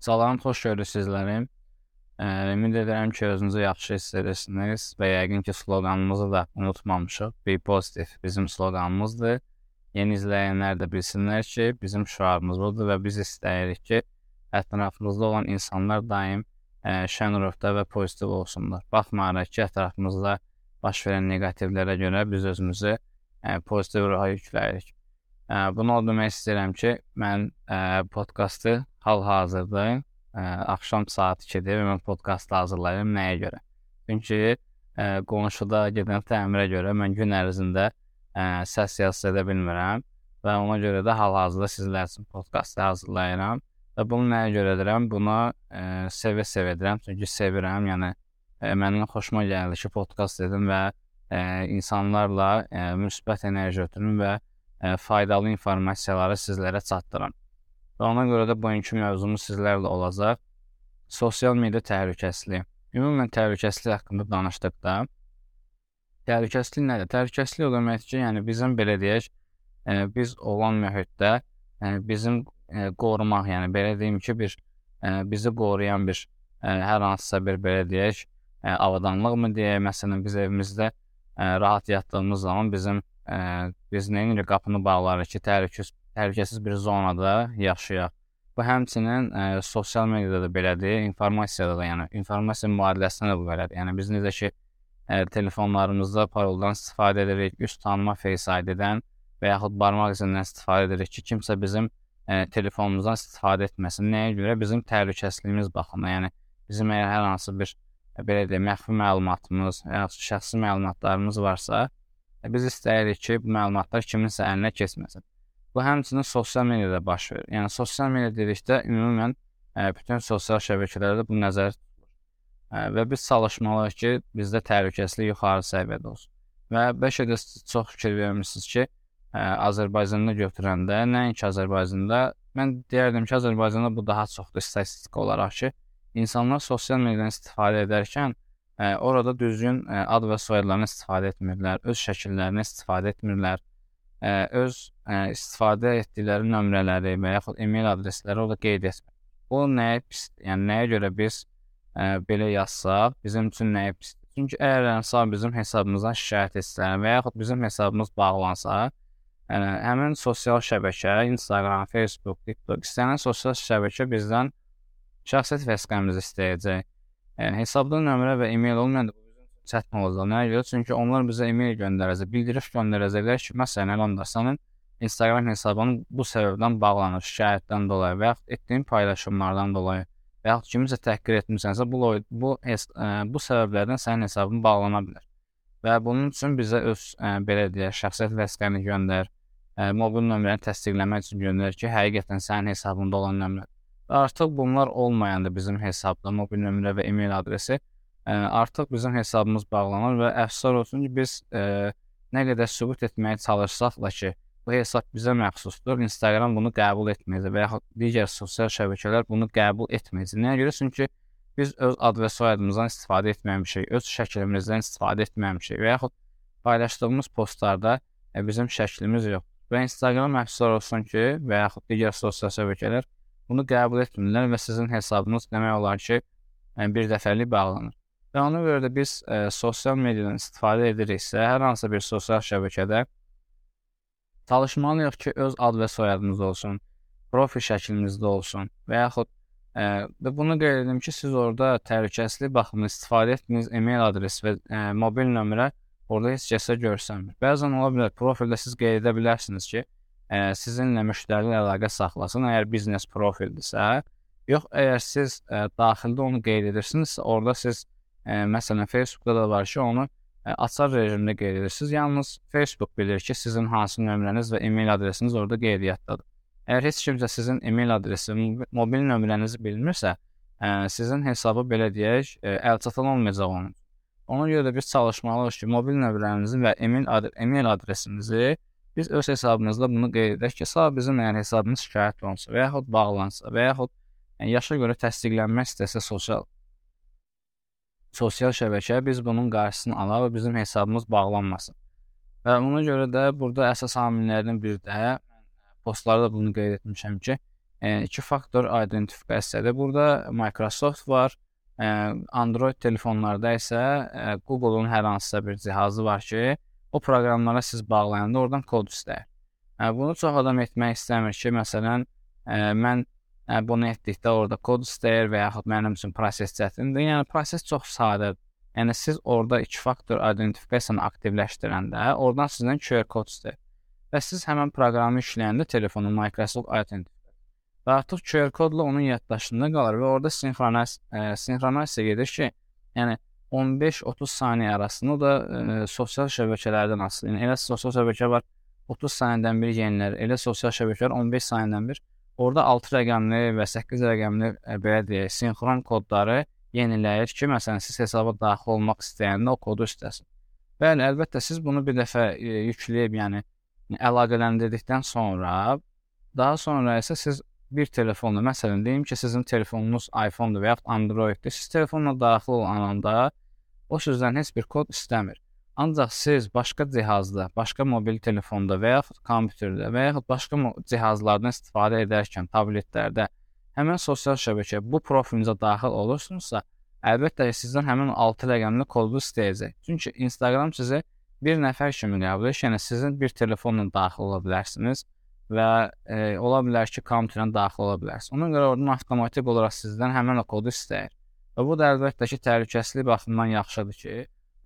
Salam, xoş gördük sizləri. Ə, ümid edirəm ki, özünüzü yaxşı hiss edirsiniz və yəqin ki, sloqanımızı da unutmamışıq. Be positive bizim sloqanımızdır. Yeni izləyənlər də bilsinlər ki, bizim şüarımız budur və biz istəyirik ki, ətrafımızda olan insanlar daim ə, şən ruhda və pozitiv olsunlar. Baxmayaraq ki, ətrafımızda baş verən neqativlərə görə biz özümüzü ə, pozitiv ruha yükləyirik. Ə, bunu demək istəyirəm ki, mən ə, podkastı hal-hazırda ə, axşam saat 2-dir və mən podkast hazırlayıram nəyə görə? Çünki ə, qonşuda gedən təmirə görə mən gün ərzində ə, səs yazı edə bilmirəm və ona görə də hal-hazırda sizlər üçün podkast hazırlayıram. Və bunu nəyə görə edirəm? Buna sevə-sevə edirəm, çünki sevirəm. Yəni ə, mənim xoşuma gəlir ki, podkast edim və ə, insanlarla ə, müsbət enerji ötürüm və ə, faydalı informasiyaları sizlərə çatdırım. Və ona görə də bugünkü mövzumuz sizlərlə olacaq. Sosial media təhlükəsizliyi. Ümumən təhlükəsizlik haqqında danışdıqda təhlükəsizlik nədir? Təhlükəsizlik o deməkdir ki, yəni bizim belə deyək, ə, biz olan mühitdə ə, bizim ə, qorumaq, yəni belə deyim ki, bir ə, bizi qoruyan bir ə, hər hansısa bir belə deyək, ə, avadanlıqmı deyək, məsələn biz evimizdə ə, rahat yatdığımız zaman bizim ə, biz nə edirik, qapını bağlarıq ki, təhlükəsiz təhlükəsiz bir zonada yaşayaq. Bu həmçinin ə, e, sosial mediada da belədir, informasiyada da, yəni informasiya mübadiləsində də bu belədir. Yəni biz necə ki ə, e, telefonlarımızda paroldan istifadə edirik, üz tanıma Face ID-dən və yaxud barmaq izindən istifadə edirik ki, kimsə bizim ə, e, telefonumuzdan istifadə etməsin. Nəyə görə? Bizim təhlükəsizliyimiz baxımından. Yəni bizim əgər hər hansı bir belə deyək, məxfi məlumatımız, yaxud şəxsi məlumatlarımız varsa, biz istəyirik ki, bu məlumatlar kiminsə əlinə keçməsin. Bu həmçinin sosial mediada baş verir. Yəni sosial media dedikdə ümumən ə, e, bütün sosial şəbəkələrdə bu nəzərdə tutulur. Ə, e, və biz çalışmalıyıq ki, bizdə təhlükəsizlik yuxarı səviyyədə olsun. Və bəlkə də çox fikir vermisiniz ki, ə, e, Azərbaycanda götürəndə, nəinki Azərbaycanda, mən deyərdim ki, Azərbaycanda bu daha çoxdur statistik olaraq ki, insanlar sosial mediadan istifadə edərkən ə, orada düzgün ə, ad və soyadlarını istifadə etmirlər, öz şəkillərini istifadə etmirlər ə, öz ə, istifadə etdikləri nömrələri və yaxud e-mail adresləri orada qeyd etmir. Bu nəyə pis? Yəni nəyə görə biz ə, belə yazsaq, bizim üçün nəyə pisdir? Çünki əgər insan bizim hesabımızdan şikayət etsə və yaxud bizim hesabımız bağlansa, yəni həmin sosial şəbəkə, Instagram, Facebook, TikTok, istənilən sosial şəbəkə bizdən şəxsiyyət vəsiqəmizi istəyəcək. Yəni hesabda nömrə və e-mail olmayanda çətin olacaq. Nəyə görə? Çünki onlar bizə e-mail göndərəcək, bildiriş göndərəcəklər ki, məsələn, Elanda sənin Instagram hesabın bu səbəbdən bağlanır, şikayətdən dolayı və yaxud etdiyin paylaşımlardan dolayı və yaxud kimisə təhqir etmisənsə, bu bu ə, bu səbəblərdən sənin hesabın bağlana bilər. Və bunun üçün bizə öz ə, belə deyək, şəxsiyyət vəsiqəni göndər, ə, mobil nömrəni təsdiqləmək üçün göndər ki, həqiqətən sənin hesabında olan nömrədir. Artıq bunlar olmayanda bizim hesabda mobil nömrə və e-mail adresi ə, artıq bizim hesabımız bağlanır və əfsuslar olsun ki, biz ə, nə qədər sübut etməyə çalışsaq da ki, bu hesab bizə məxsusdur, Instagram bunu qəbul etməyəcək və yaxud digər sosial şəbəkələr bunu qəbul etməyəcək. Nəyə görə? Çünki biz öz ad və soyadımızdan istifadə etməmişik, öz şəklimizdən istifadə etməmişik və yaxud paylaşdığımız postlarda ə, bizim şəklimiz yox. Və Instagram əfsuslar olsun ki, və yaxud digər sosial şəbəkələr bunu qəbul etmirlər və sizin hesabınız demək olar ki, bir dəfəlik bağlanır. Və ona görə də biz ə, e, sosial mediadan istifadə ediriksə, hər hansı bir sosial şəbəkədə çalışmalıyıq ki, öz ad və soyadımız olsun, profil şəklimizdə olsun və yaxud ə, e, və bunu qeyd edim ki, siz orada təhlükəsizlik baxımından istifadə etdiyiniz e-mail adresi və ə, e, mobil nömrə orada heç kəsə görsənmir. Bəzən ola bilər profildə siz qeyd edə bilərsiniz ki, ə, sizinlə müştəri əlaqə saxlasın, əgər biznes profildirsə, yox, əgər siz ə, daxildə onu qeyd edirsinizsə, orada siz Ə, məsələn, Facebookda da var ki, onu ə, açar rejimdə qeyd edirsiniz. Yalnız Facebook bilir ki, sizin hansı nömrəniz və e-mail adresiniz orada qeydiyyatdadır. Əgər heç kimsə sizin e-mail adresi, mobil nömrənizi bilmirsə, ə, sizin hesabı belə deyək, ə, əlçatan olmayacaq onun. Ona görə də biz çalışmalıyıq ki, mobil nömrənizi və e-mail adres e-mail adresinizi biz öz hesabımızda bunu qeyd edək ki, sağ bizim əgər hesabımız şikayət olunsa və yaxud bağlansa və yaxud yəni, yaşa görə təsdiqlənmək istəsə sosial sosial şəbəkə biz bunun qarşısını alaq və bizim hesabımız bağlanmasın. Və ona görə də burada əsas amillərdən biri də postlarda bunu qeyd etmişəm ki, e, iki faktor identifikasiyadır. Burada Microsoft var. E, Android telefonlarda isə e, Google-un hər hansısa bir cihazı var ki, o proqramlara siz bağlayanda oradan kod istəyir. E, bunu çox adam etmək istəmir ki, məsələn, e, mən bunu etdikdə orada kod istəyir və yaxud mənim üçün proses çətindir. Yəni proses çox sadədir. Yəni siz orada iki faktor identifikasiyanı aktivləşdirəndə, oradan sizdən QR kod istəyir. Və siz həmin proqramı işləyəndə telefonu Microsoft Identify və artıq QR kodla onun yaddaşında qalır və orada sinxronaz e, sinxronasiya gedir ki, yəni 15-30 saniyə arasında o da e, sosial şəbəkələrdən asılı. Yəni elə sosial şəbəkə var 30 saniyədən bir yenilir, elə sosial şəbəkələr 15 saniyədən bir. Orada 6 rəqəmli və 8 rəqəmli e, belə deyək, sinxron kodları yeniləyir ki, məsələn siz hesaba daxil olmaq istəyəndə o kodu istəsin. Bəli, əlbəttə siz bunu bir dəfə e, yükləyib, yəni əlaqələndirdikdən sonra daha sonra isə siz bir telefonla, məsələn, deyim ki, sizin telefonunuz iPhone-dur və ya Android-dir. Siz telefonla daxil olanda o sizdən heç bir kod istəmir. Ancaq siz başqa cihazda, başqa mobil telefonda və ya kompüterdə və ya başqa cihazlardan istifadə edərkən, tabletlərdə həmin sosial şəbəkə bu profilinizə daxil olursunuzsa, əlbəttə ki, sizdən həmin 6 rəqəmli kodu istəyəcək. Çünki Instagram sizə bir nəfər kimi qəbul edir. Yəni sizin bir telefonla daxil ola bilərsiniz və e, ola bilər ki, kompüterdən daxil ola bilərsiniz. Ona görə oradan avtomatik olaraq sizdən həmin o kodu istəyir. Və bu da əlbəttə ki, təhlükəsizlik baxımından yaxşıdır ki,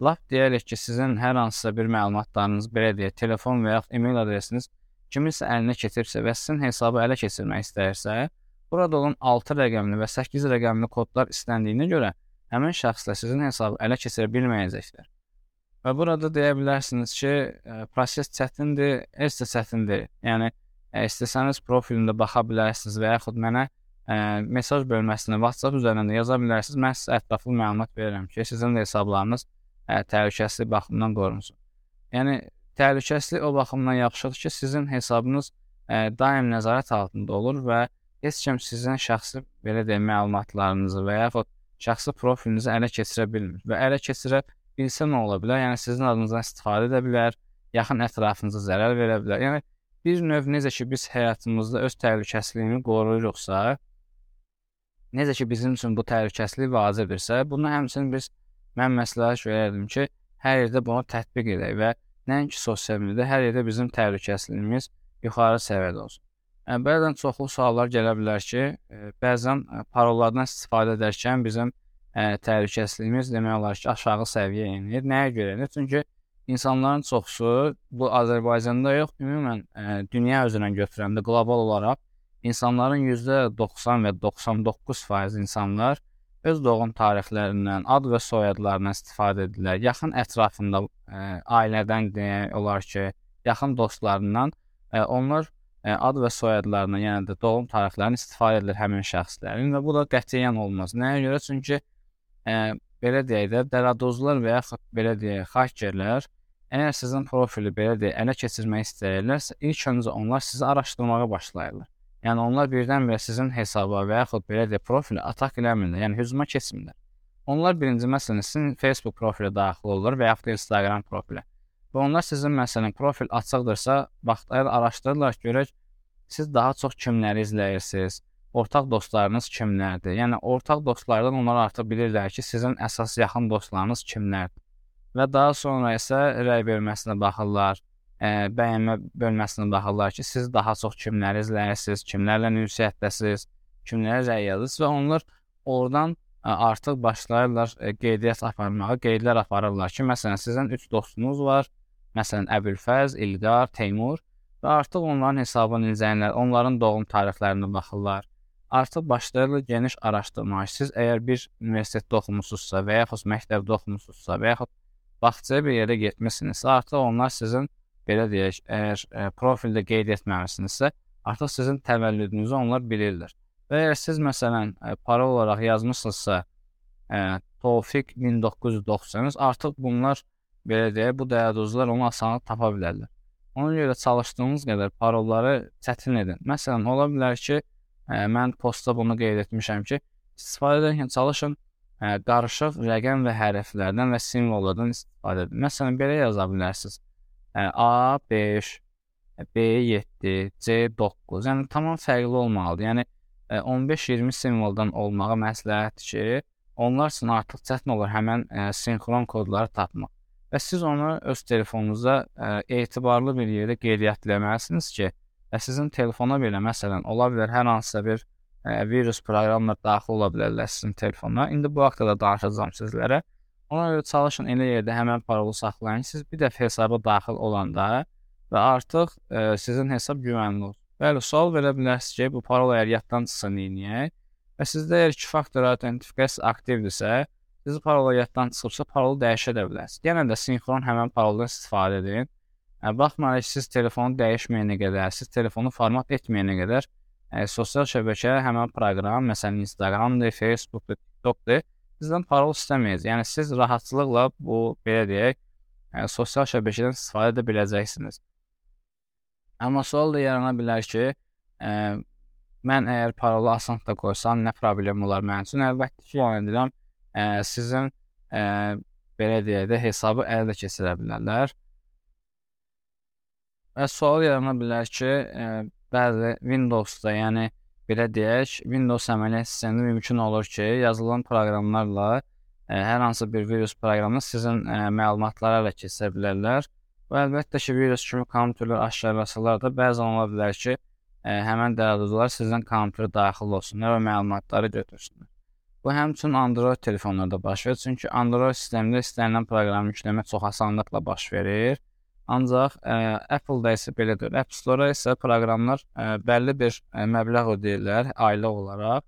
lap deyərik ki, sizin hər hansısa bir məlumatlarınız, belə deyək, telefon və ya e-mail adresiniz kiminsə əlinə keçibsə və sizin hesabı ələ keçirmək istəyirsə, burada olan 6 rəqəmli və 8 rəqəmli kodlar istəndiyinə görə həmin şəxslə sizin hesabı ələ keçirə bilməyəcəklər. Və burada deyə bilərsiniz ki, proses çətindir, heç də çətin deyil. Yəni İstəsəniz profilimdə baxa bilərsiniz və yaxud mənə ə, mesaj bölməsinə WhatsApp üzərindən də yaza bilərsiniz. Mən sizə ətraflı məlumat verirəm ki, sizin də hesablarınız ə, təhlükəsizlik baxımından qorunsun. Yəni təhlükəsizlik o baxımdan yaxşıdır ki, sizin hesabınız ə, daim nəzarət altında olur və heç kim sizin şəxsi belə deyək məlumatlarınızı və yaxud şəxsi profilinizi ələ keçirə bilmir və ələ keçirə bilsə nə ola bilər? Yəni sizin adınızdan istifadə edə bilər, yaxın ətrafınıza zərər verə bilər. Yəni bir növ necə ki biz həyatımızda öz təhlükəsizliyini qoruyuruqsa, necə ki bizim üçün bu təhlükəsizlik vacibdirsə, bunu həmçinin biz mən məsləhət görərdim ki, hər yerdə bunu tətbiq edək və nəinki sosial mediada, hər yerdə bizim təhlükəsizliyimiz yuxarı səviyyədə olsun. Yəni, bəzən çoxlu suallar gələ bilər ki, bəzən parollardan istifadə edərkən bizim ə, təhlükəsizliyimiz demək olar ki, aşağı səviyyəyə enir. Nəyə görə enir? Çünki insanların çoxusu bu Azərbaycanda yox, ümumən ə, e, dünya üzrə götürəndə qlobal olaraq insanların %90 və 99% insanlar öz doğum tarixlərindən, ad və soyadlarından istifadə edirlər. Yaxın ətrafında ə, e, ailədən demək olar ki, yaxın dostlarından ə, e, onlar ə, ad və soyadlarından, yəni də doğum tarixlərini istifadə edir həmin şəxslərin və bu da qətiyyən olmaz. Nəyə görə? Çünki ə, belə deyək də, dələduzlar və yaxud belə deyək, hakerlər əgər sizin profili belə deyək, ələ keçirmək istəyirlərsə, ilk öncə onlar sizi araşdırmağa başlayırlar. Yəni onlar birdən-birə sizin hesaba və yaxud belə deyək, profili atak eləmirlər, yəni hücuma keçmirlər. Onlar birinci məsələn sizin Facebook profilə daxil olurlar və yaxud da Instagram profilə. Və onlar sizin məsələn profil açıqdırsa, vaxtlar araşdırırlar, görək siz daha çox kimləri izləyirsiniz, ortaq dostlarınız kimlərdir? Yəni ortaq dostlardan onlar artıq bilirlər ki, sizin əsas yaxın dostlarınız kimlərdir. Və daha sonra isə rəy bölməsinə baxırlar, ə, bəyənmə bölməsinə baxırlar ki, siz daha çox kimləri izləyirsiniz, kimlərlə ünsiyyətdəsiz, kimlərə rəy yazırsınız və onlar oradan ə, artıq başlayırlar ə, qeydiyyat aparmağa, qeydlər aparırlar ki, məsələn, sizin 3 dostunuz var, məsələn, Əbülfəz, İlqar, Teymur və artıq onların hesabını izləyirlər, onların doğum tarixlərinə baxırlar artıq başlayırlar geniş araşdırmağa. Siz əgər bir universitetdə oxumusunuzsa və yaxud məktəbdə oxumusunuzsa və yaxud bağçaya bir yerə getmisinizsə, artıq onlar sizin belə deyək, əgər ə, e, profildə qeyd etməmisinizsə, artıq sizin təvəllüdünüzü onlar bilirlər. Və əgər siz məsələn ə, e, parol olaraq yazmısınızsa, ə, e, Tofiq 1990, artıq bunlar belə deyək, bu dəyəduzlar onu asanlıqla tapa bilərlər. Ona görə çalışdığınız qədər parolları çətin edin. Məsələn, ola bilər ki, Ə, mən postda bunu qeyd etmişəm ki, istifadə edərkən çalışın ə, qarışıq rəqəm və hərflərdən və simvollardan istifadə edin. Məsələn, belə yaza bilərsiniz. Ə, A5, B7, C9. Yəni tamam fərqli olmalıdır. Yəni 15-20 simvoldan olmağı məsləhətdir ki, onlar üçün artıq çətin olur həmən ə, sinxron kodları tapmaq. Və siz onu öz telefonunuza ə, etibarlı bir yerdə qeydiyyatləməlisiniz ki, və sizin telefona belə məsələn ola bilər hər hansısa bir ə, virus proqramlar daxil ola bilərlər sizin telefonuna. İndi bu haqqda da danışacağam sizlərə. Ona görə çalışın elə yerdə həmən parolu saxlayın. Siz bir dəfə hesaba daxil olanda və artıq ə, sizin hesab güvənli olsun. Bəli, sual verə bilərsiniz ki, bu parol əgər yaddan çıxsa neyniyək? Və sizdə əgər 2 faktor autentifikasiya aktivdirsə, siz parola yaddan çıxıbsa, parolu dəyişə də bilərsiniz. Yenə də sinxron həmin paroldan istifadə edin. Baxmayaraq ki, siz telefonu dəyişməyənə qədər, siz telefonu format etməyənə qədər ə, sosial şəbəkə həmin proqram, məsələn Instagramdır, Facebookdur, TikTokdur, sizdən parol istəməyəcək. Yəni siz rahatçılıqla bu belə deyək, ə, sosial şəbəkədən istifadə edə biləcəksiniz. Amma sual da yarana bilər ki, ə, mən əgər parolu asant da qoysam nə problem olar mənim üçün? Əlbəttə ki, yəni edirəm, ə, sizin ə, belə deyək də hesabı ələ də keçirə bilərlər. Və sual yarana bilər ki, ə, bəzi Windows-da, yəni belə deyək, Windows əməliyyat sistemində mümkün olur ki, yazılan proqramlarla ə, hər hansı bir virus proqramı sizin ə, məlumatları ələ keçirə bilərlər. Və əlbəttə ki, virus kimi kompüterlər aşkarlasalar da bəzən ola bilər ki, ə, həmən dəyərlidirlər sizin kompüterə daxil olsunlar və məlumatları götürsünlər. Bu həmçinin Android telefonlarda baş verir, çünki Android sistemində istənilən proqramı yükləmə çox asanlıqla baş verir. Ancaq ə, Apple-da isə belədir. App Store-a isə proqramlar ə, bəlli bir ə, məbləğ ödəyirlər aylıq olaraq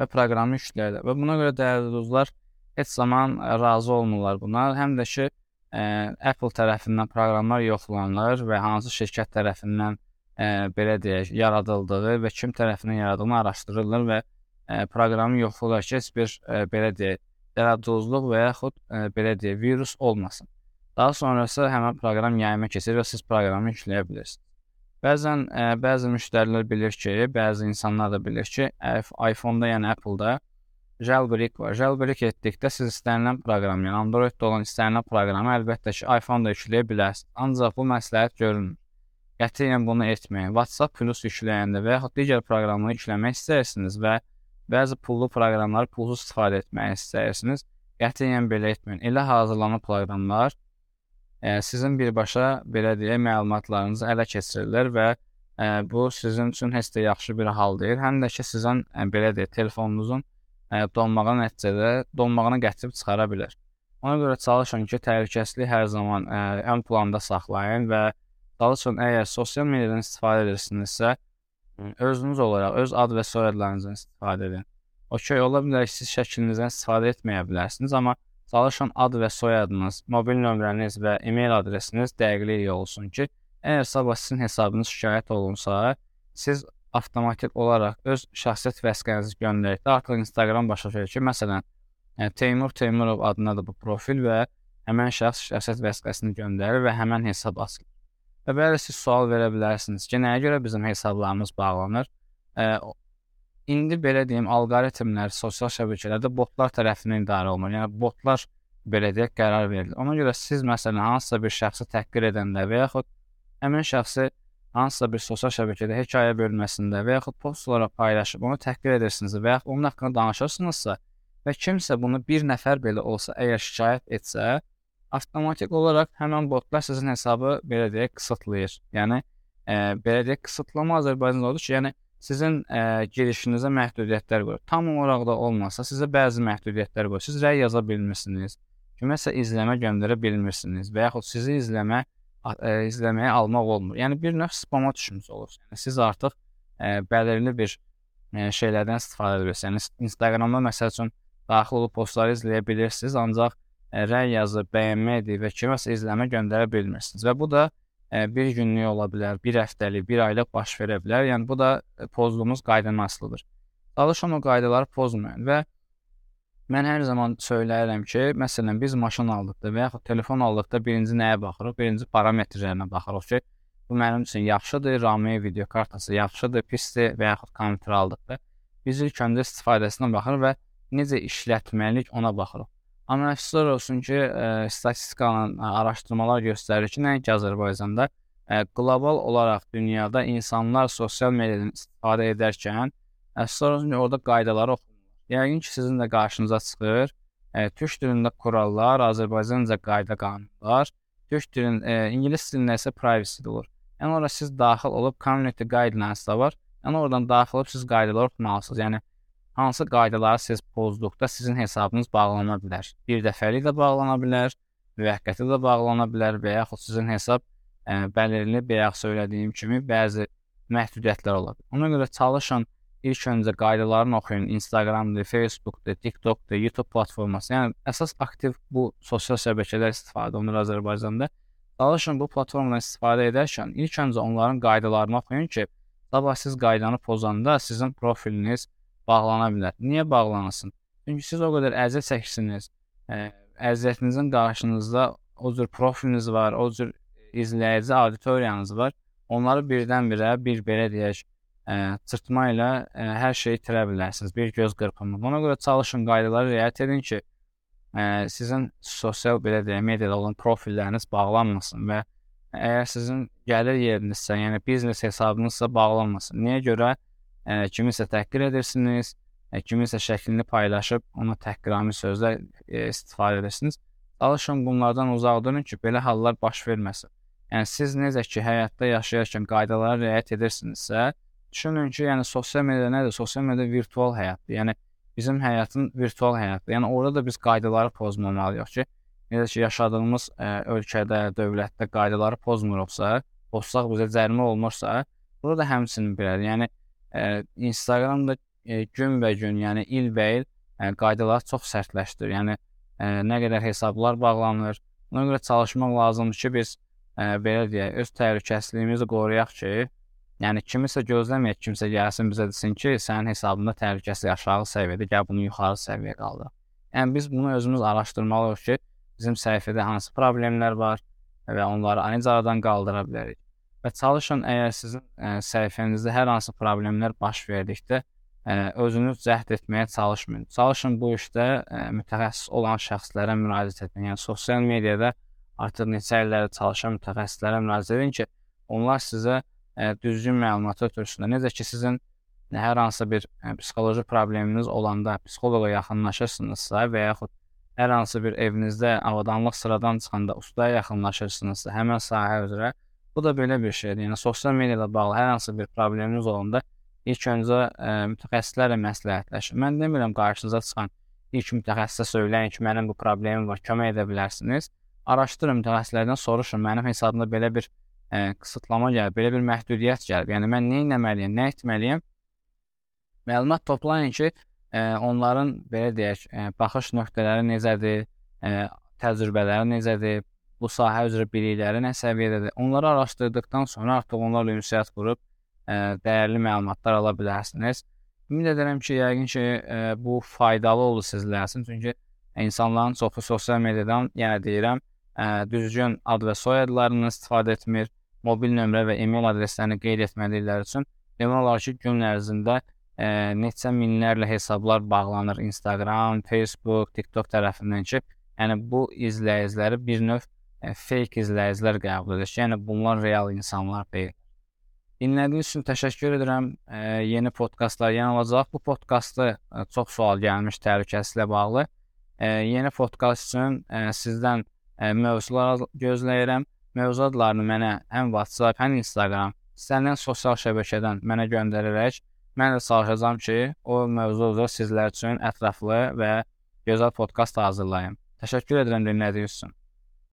və proqramı yükləyirlər. Və buna görə dəyərli dostlar heç zaman ə, razı olmurlar buna. Həm də ki, ə, Apple tərəfindən proqramlar yoxlanılır və hansı şirkət tərəfindən ə, belə deyək, yaradıldığı və kim tərəfindən yaradıldığını araşdırırlar və ə, proqramı yoxlayırlar ki, heç bir ə, belə deyək, dələduzluq və yaxud ə, belə deyək, virus olmasın. Daha sonrası həmin proqram yayıma keçir və siz proqramı yükləyə bilirsiniz. Bəzən ə, bəzi müştərilər bilir ki, bəzi insanlar da bilir ki, iPhone-da, yəni Apple-da Jailbreak var. Jailbreak etdikdə siz istənilən proqram, yəni Android-də olan istənilən proqramı əlbəttə ki, iPhone-da yükləyə bilərsiniz. Ancaq bu məsləhət görülmür. Qətiyyən bunu etməyin. WhatsApp Plus yükləyəndə və yaxud digər proqramları yükləmək istəyirsiniz və bəzi pullu proqramları pulsuz istifadə etmək istəyirsiniz, qətiyyən belə etməyin. Elə hazırlanan proqramlar ə, sizin birbaşa belə deyək məlumatlarınızı ələ keçirirlər və ə, bu sizin üçün heç də yaxşı bir hal deyil. Həm də ki, sizin ə, belə deyək telefonunuzun ə, donmağa nəticədə donmağına gətirib çıxara bilər. Ona görə çalışın ki, təhlükəsizliyi hər zaman ə, ön planda saxlayın və çalışın əgər sosial mediadan istifadə edirsinizsə, özünüz olaraq öz ad və soyadlarınızdan istifadə edin. Okay, ola bilər ki, siz şəklinizdən istifadə etməyə bilərsiniz, amma çalışın ad və soyadınız, mobil nömrəniz və e-mail adresiniz dəqiqlik olsun ki, əgər sabah sizin hesabınız şikayət olunsa, siz avtomatik olaraq öz şəxsiyyət vəsiqənizi göndərdikdə artıq Instagram başa düşür ki, məsələn, yəni, Teymur Teymurov adındadır bu profil və həmin şəxs şəxsiyyət vəsiqəsini göndərir və həmin hesab açılır. Və bəli siz sual verə bilərsiniz ki, nəyə görə bizim hesablarımız bağlanır? Ə, indi belə deyim, alqoritmlər sosial şəbəkələrdə botlar tərəfindən idarə olunur. Yəni botlar belə deyək qərar verilir. Ona görə siz məsələn hansısa bir şəxsi təhqir edəndə və yaxud həmin şəxsi hansısa bir sosial şəbəkədə hekayə bölməsində və yaxud post olaraq paylaşıb onu təhqir edirsiniz və yaxud onun haqqında danışırsınızsa və kimsə bunu bir nəfər belə olsa əgər şikayət etsə, avtomatik olaraq həmin botlar sizin hesabı belə deyək qısıtlayır. Yəni e, belə deyək qısıtlama Azərbaycanda odur ki, yəni sizin e, girişinizə məhdudiyyətlər qoyur. Tam olaraq da olmasa sizə bəzi məhdudiyyətlər qoyur. Siz rəy yaza bilmirsiniz. Kiməsə izləmə göndərə bilmirsiniz və yaxud sizi izləmə ə, izləməyə almaq olmur. Yəni bir növ spama düşmüş olursunuz. Yəni siz artıq ə, bəlirli bir ə, şeylərdən istifadə edirsiniz. Yəni Instagramda məsəl üçün daxil olub postları izləyə bilirsiniz, ancaq ə, rəy yazıb, bəyənmədir və kiməsə izləmə göndərə bilmirsiniz. Və bu da ə, bir günlük ola bilər, bir həftəlik, bir aylıq baş verə bilər. Yəni bu da pozduğumuz qaydanın asılıdır. Çalışın o qaydaları pozmayın və Mən hər zaman söyləyirəm ki, məsələn, biz maşın aldıqda və yaxud telefon aldıqda birinci nəyə baxırıq? Birinci parametrlərinə baxırıq ki, bu mənim üçün yaxşıdır, RAM-ı, video kartası yaxşıdır, pisdir və yaxud kompüter aldıqda biz ilk öncə istifadəsinə baxırıq və necə işlətməlilik ona baxırıq. Amma əfsuslar olsun ki, ə, e, statistikanın ə, araşdırmalar göstərir ki, nəinki Azərbaycanda, ə, e, qlobal olaraq dünyada insanlar sosial mediadan istifadə edərkən ə, Sonra orada qaydaları oxunurlar. Yəqin ki, sizin də qarşınıza çıxır. E, türk dilində kurallar, Azərbaycanca qayda qanunlar, türk dilin, e, ingilis dilində isə privacy olur. Yəni ora siz daxil olub community guidelines da var. Yəni oradan daxil olub siz qaydaları oxumalısınız. Yəni hansı qaydaları siz pozduqda sizin hesabınız bağlana bilər. Bir dəfəlik də bağlana bilər, müvəqqəti də bağlana bilər və yaxud sizin hesab ə, bəlirli bayaq söylədiyim kimi bəzi məhdudiyyətlər ola bilər. Ona görə çalışın ilk öncə qaydalarını oxuyun. Instagramdır, Facebookdur, TikTokdur, YouTube platforması. Yəni əsas aktiv bu sosial şəbəkələr istifadə olunur Azərbaycanda. Çalışın bu platformadan istifadə edərkən ilk öncə onların qaydalarını oxuyun ki, sabah siz qaydanı pozanda sizin profiliniz bağlana bilər. Niyə bağlanasın? Çünki siz o qədər əziyyət çəkirsiniz. Əziyyətinizin qarşınızda o cür profiliniz var, o cür izləyici auditoriyanız var. Onları birdən-birə bir belə deyək, ə, çırpma ilə ə, hər şeyi itirə bilərsiniz. Bir göz qırpımı. Buna görə çalışın qaydalara riayət edin ki, ə, sizin sosial belə deyək, mediada olan profilləriniz bağlanmasın və əgər sizin gəlir yerinizsə, yəni biznes hesabınızsa bağlanmasın. Niyə görə? Ə, kimisə təhqir edirsiniz, ə, kimisə şəklini paylaşıb ona təhqirami sözlər ə, istifadə edirsiniz. Çalışın bunlardan uzaq durun ki, belə hallar baş verməsin. Yəni siz necə ki həyatda yaşayarkən qaydalara riayət edirsinizsə, Düşünün ki, yəni sosial media nədir? Sosial media virtual həyatdır. Yəni bizim həyatın virtual həyatdır. Yəni orada da biz qaydaları pozmamalıyıq ki, necə ki yaşadığımız ə, ölkədə, dövlətdə qaydaları pozmuruqsa, pozsaq bizə cərimə olmursa, burada da həmçinin belədir. Yəni ə, Instagramda ə, günbəgün, yəni ilbəil ə, qaydalar çox sərtləşdir. Yəni ə, nə qədər hesablar bağlanır. Ona görə çalışmaq lazımdır ki, biz ə, belə deyək, öz təhlükəsizliyimizi qoruyaq ki, Yəni kimisə gözləməyək, kimsə gəlsin bizə desin ki, sənin hesabında təhlükəsi aşağı səviyyədə, gəl bunu yuxarı səviyyəyə qaldır. Yəni biz bunu özümüz araşdırmalıyıq ki, bizim səhifədə hansı problemlər var və onları necə aradan qaldıra bilərik. Və çalışın əgər sizin ə, səhifənizdə hər hansı problemlər baş verdikdə ə, özünüz cəhd etməyə çalışmayın. Çalışın bu işdə ə, mütəxəssis olan şəxslərə müraciət edin. Yəni sosial mediada artıq neçə illərdir çalışan mütəxəssislərə müraciət edin ki, onlar sizə ə, düzgün məlumat ötürsünlər. Necə ki sizin hər hansı bir ə, psixoloji probleminiz olanda psixoloqa yaxınlaşırsınızsa və yaxud hər hansı bir evinizdə avadanlıq sıradan çıxanda ustaya yaxınlaşırsınızsa həmin sahə üzrə bu da belə bir şeydir. Yəni sosial media ilə bağlı hər hansı bir probleminiz olanda ilk öncə ə, mütəxəssislərlə məsləhətləşin. Mən demirəm qarşınıza çıxan ilk mütəxəssisə söyləyin ki, mənim bu problemim var, kömək edə bilərsiniz. Araşdırın mütəxəssislərdən soruşun. Mənim hesabımda belə bir ə, qısıtlama gəlib, belə bir məhdudiyyət gəlib. Yəni mən nə etməliyəm, nə etməliyəm? Məlumat toplayın ki, ə, onların belə deyək, ə, baxış nöqtələri necədir, ə, təcrübələri necədir, bu sahə üzrə bilikləri nə səviyyədədir. Onları araşdırdıqdan sonra artıq onlarla ünsiyyət qurub ə, dəyərli məlumatlar ala bilərsiniz. Ümid edirəm ki, yəqin ki, ə, bu faydalı olur sizlər üçün, çünki insanların çoxu sosial mediadan, yəni deyirəm, ə, düzgün ad və soyadlarından istifadə etmir mobil nömrə və e-mail adreslərini qeyd etmədikləri üçün demək olar ki, gün ərzində e, neçə minlərlə hesablar bağlanır Instagram, Facebook, TikTok tərəfindən ki, yəni bu izləyiciləri bir növ e, fake izləyicilər qəbul edir yəni bunlar real insanlar deyil. Dinlədiyiniz üçün təşəkkür edirəm. E, yeni podkastlar yenə olacaq. Bu podkastda e, çox sual gəlmiş təhlükəsizliklə bağlı. E, yeni podkast üçün e, sizdən e, mövzular gözləyirəm. Mövzu adlarını mənə həm WhatsApp, həm Instagram, istənilən sosial şəbəkədən mənə göndərərək mən də çalışacağam ki, o mövzu üzrə sizlər üçün ətraflı və gözəl podkast hazırlayım. Təşəkkür edirəm dinlədiyiniz üçün.